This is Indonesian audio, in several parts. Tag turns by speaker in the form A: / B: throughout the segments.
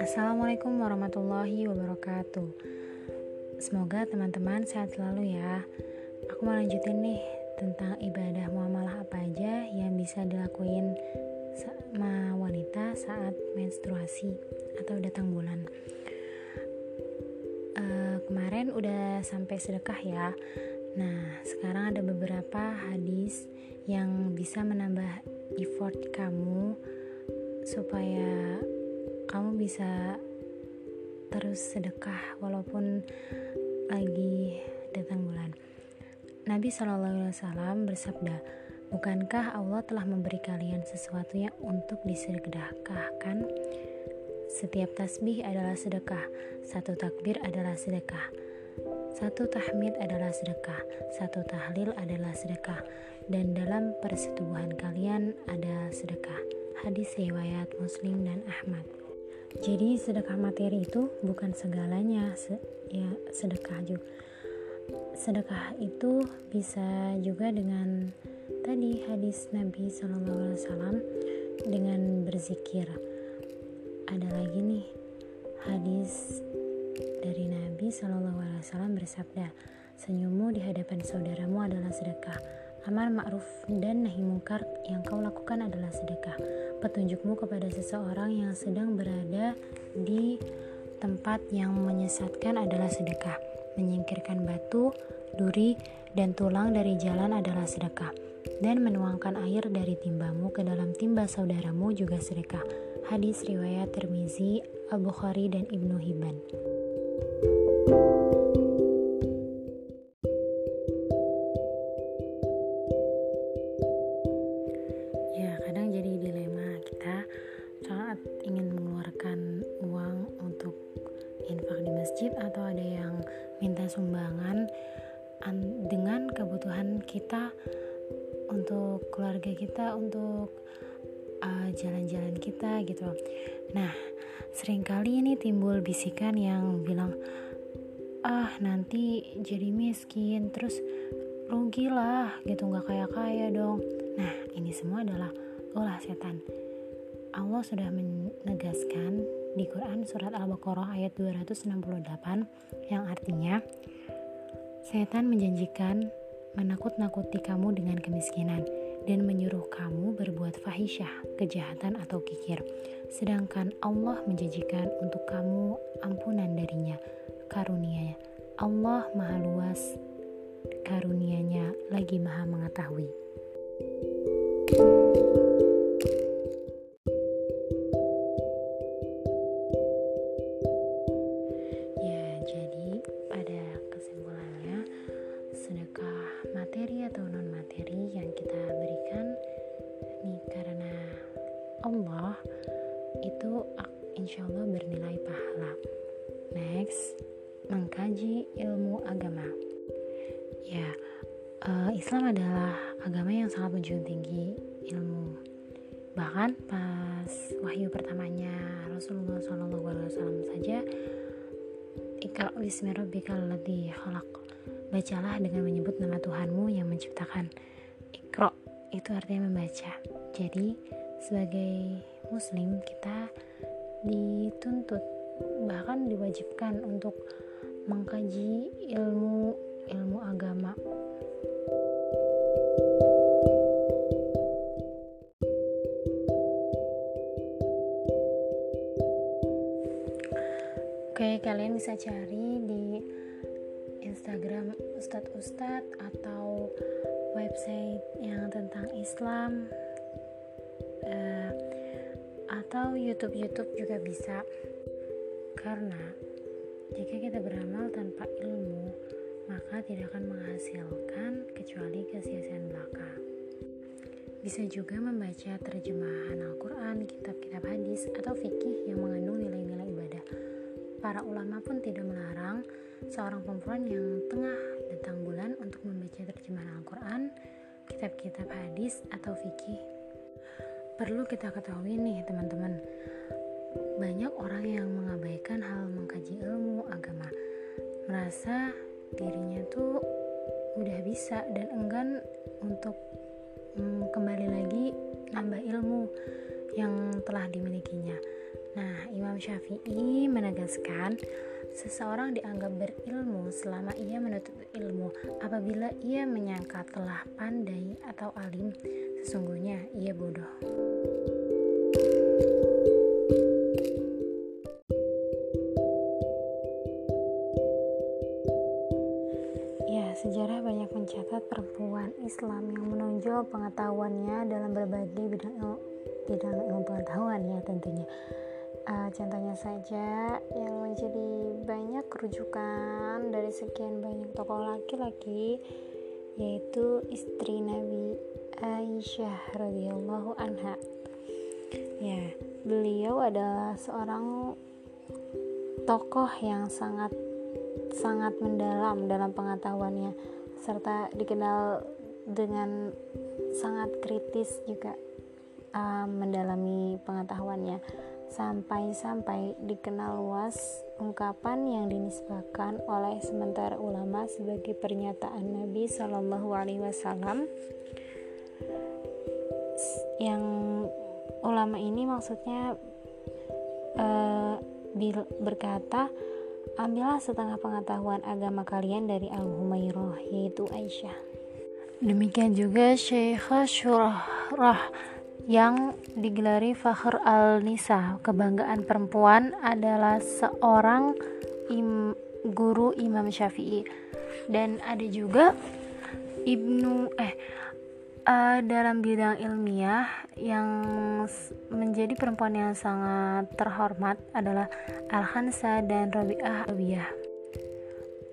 A: Assalamualaikum warahmatullahi wabarakatuh. Semoga teman-teman sehat selalu ya. Aku mau lanjutin nih tentang ibadah muamalah apa aja yang bisa dilakuin sama wanita saat menstruasi atau datang bulan. Uh, Kemarin udah sampai sedekah ya. Nah sekarang ada beberapa hadis yang bisa menambah effort kamu supaya kamu bisa terus sedekah walaupun lagi datang bulan. Nabi Wasallam bersabda, bukankah Allah telah memberi kalian sesuatu yang untuk disedekahkan? Setiap tasbih adalah sedekah, satu takbir adalah sedekah, satu tahmid adalah sedekah, satu tahlil adalah sedekah, dan dalam persetubuhan kalian ada sedekah. Hadis riwayat Muslim dan Ahmad. Jadi sedekah materi itu bukan segalanya, se ya sedekah juga. Sedekah itu bisa juga dengan tadi hadis Nabi SAW dengan berzikir. Ada lagi nih hadis dari Nabi SAW bersabda, senyummu di hadapan saudaramu adalah sedekah. Amar ma'ruf dan nahi mungkar yang kau lakukan adalah sedekah. Petunjukmu kepada seseorang yang sedang berada di tempat yang menyesatkan adalah sedekah. Menyingkirkan batu, duri, dan tulang dari jalan adalah sedekah. Dan menuangkan air dari timbamu ke dalam timba saudaramu juga sedekah. Hadis riwayat Tirmizi, Al-Bukhari, dan Ibnu Hibban. Untuk keluarga kita untuk uh, jalan-jalan uh, kita gitu. Nah sering kali ini timbul bisikan yang bilang ah nanti jadi miskin terus rugi lah gitu. Nggak kaya kaya dong. Nah ini semua adalah ulah setan. Allah sudah menegaskan di Quran surat Al-Baqarah ayat 268 yang artinya setan menjanjikan menakut-nakuti kamu dengan kemiskinan dan menyuruh kamu berbuat fahisyah, kejahatan atau kikir. Sedangkan Allah menjanjikan untuk kamu ampunan darinya, karunia Allah maha luas, karunianya lagi maha mengetahui. Allah menjunjung tinggi ilmu. Bahkan pas wahyu pertamanya Rasulullah SAW saja Ikra bismi rabbikal ladzi khalaq. Bacalah dengan menyebut nama Tuhanmu yang menciptakan. Ikra itu artinya membaca. Jadi sebagai muslim kita dituntut bahkan diwajibkan untuk mengkaji ilmu ilmu agama Oke, kalian bisa cari di Instagram Ustadz Ustadz atau website yang tentang Islam uh, atau YouTube YouTube juga bisa karena jika kita beramal tanpa ilmu maka tidak akan menghasilkan kecuali kesia-siaan belaka bisa juga membaca terjemahan Al-Quran, kitab-kitab hadis, atau fikih yang mengandung nilai-nilai. Para ulama pun tidak melarang seorang perempuan yang tengah datang bulan untuk membaca terjemahan Al-Quran, kitab-kitab hadis, atau fikih Perlu kita ketahui nih teman-teman, banyak orang yang mengabaikan hal mengkaji ilmu agama, merasa dirinya tuh udah bisa dan enggan untuk hmm, kembali lagi nambah ilmu yang telah dimilikinya. Nah, Imam Syafi'i menegaskan seseorang dianggap berilmu selama ia menuntut ilmu. Apabila ia menyangka telah pandai atau alim, sesungguhnya ia bodoh. Ya, sejarah banyak mencatat perempuan Islam yang menonjol pengetahuannya dalam berbagai bidang ilmu, bidang ilmu pengetahuan ya tentunya uh, contohnya saja yang menjadi banyak rujukan dari sekian banyak tokoh laki-laki yaitu istri Nabi Aisyah radhiyallahu anha. Ya, beliau adalah seorang tokoh yang sangat sangat mendalam dalam pengetahuannya serta dikenal dengan sangat kritis juga uh, mendalami pengetahuannya sampai-sampai dikenal luas ungkapan yang dinisbahkan oleh sementara ulama sebagai pernyataan Nabi Shallallahu Alaihi Wasallam. Yang ulama ini maksudnya uh, berkata ambillah setengah pengetahuan agama kalian dari Al Humairah yaitu Aisyah. Demikian juga Syekh Syurah yang digelari Fakhr al-Nisa. Kebanggaan perempuan adalah seorang im, guru Imam Syafi'i. Dan ada juga Ibnu eh uh, dalam bidang ilmiah yang menjadi perempuan yang sangat terhormat adalah Al-Hansa dan Rabi'ah Abiyah.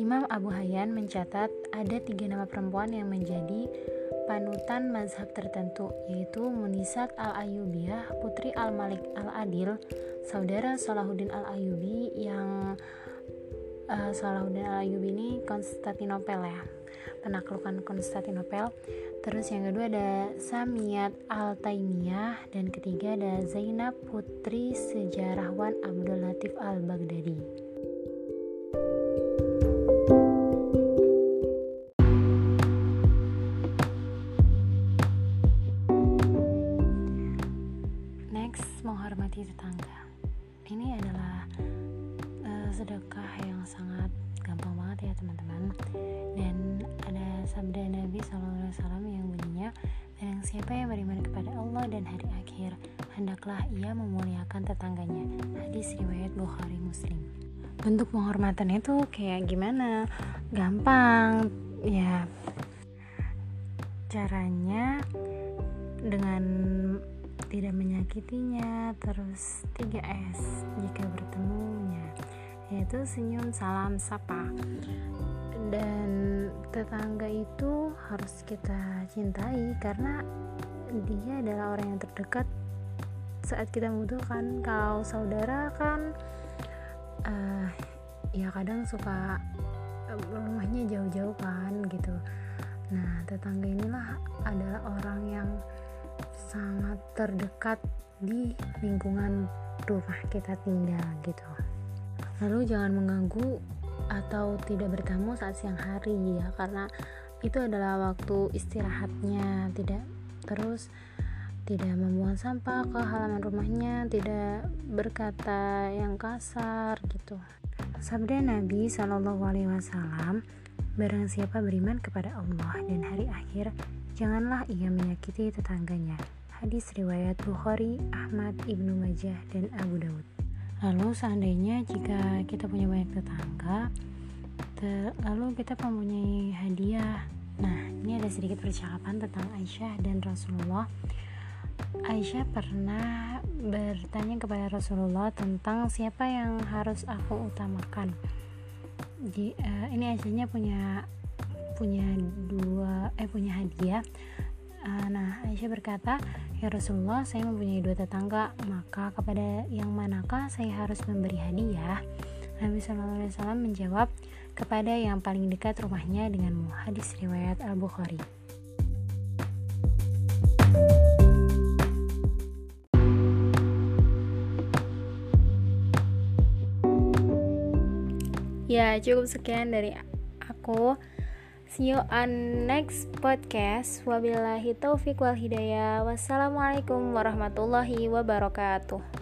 A: Imam Abu Hayyan mencatat ada tiga nama perempuan yang menjadi panutan mazhab tertentu yaitu Munisat al-Ayubiyah, putri al-Malik al-Adil, saudara Salahuddin al-Ayubi yang uh, Salahuddin al-Ayubi ini Konstantinopel ya penaklukan Konstantinopel. Terus yang kedua ada Samiyat al-Taimiyah dan ketiga ada Zainab putri sejarawan Abdul Latif al-Baghdadi menghormati tetangga. Ini adalah uh, sedekah yang sangat gampang banget ya teman-teman. Dan ada sabda Nabi SAW yang bunyinya dan siapa yang beriman kepada Allah dan hari akhir hendaklah ia memuliakan tetangganya. Hadis riwayat Bukhari Muslim. Bentuk penghormatan itu kayak gimana? Gampang ya. Caranya dengan tidak menyakitinya terus 3S jika bertemunya yaitu senyum salam sapa. Dan tetangga itu harus kita cintai karena dia adalah orang yang terdekat saat kita membutuhkan. Kalau saudara kan uh, ya kadang suka rumahnya jauh-jauh kan gitu. Nah tetangga inilah adalah orang yang sangat terdekat di lingkungan rumah kita tinggal gitu. Lalu jangan mengganggu atau tidak bertamu saat siang hari ya. Karena itu adalah waktu istirahatnya. Tidak terus tidak membuang sampah ke halaman rumahnya tidak berkata yang kasar gitu. Sabda Nabi Shallallahu Alaihi Wasallam barang siapa beriman kepada Allah dan hari akhir janganlah ia menyakiti tetangganya Hadis riwayat Bukhari, Ahmad, Ibnu Majah, dan Abu Daud. Lalu seandainya jika kita punya banyak tetangga, te lalu kita mempunyai hadiah. Nah, ini ada sedikit percakapan tentang Aisyah dan Rasulullah. Aisyah pernah bertanya kepada Rasulullah tentang siapa yang harus aku utamakan. Di, uh, ini Aisyahnya punya punya dua eh punya hadiah Aisyah berkata, "Ya Rasulullah, saya mempunyai dua tetangga, maka kepada yang manakah saya harus memberi hadiah?" Nabi SAW menjawab, "Kepada yang paling dekat rumahnya denganmu." Hadis riwayat Al-Bukhari. Ya, cukup sekian dari aku. See you on next podcast. Wabillahi taufik wal hidayah. Wassalamualaikum warahmatullahi wabarakatuh.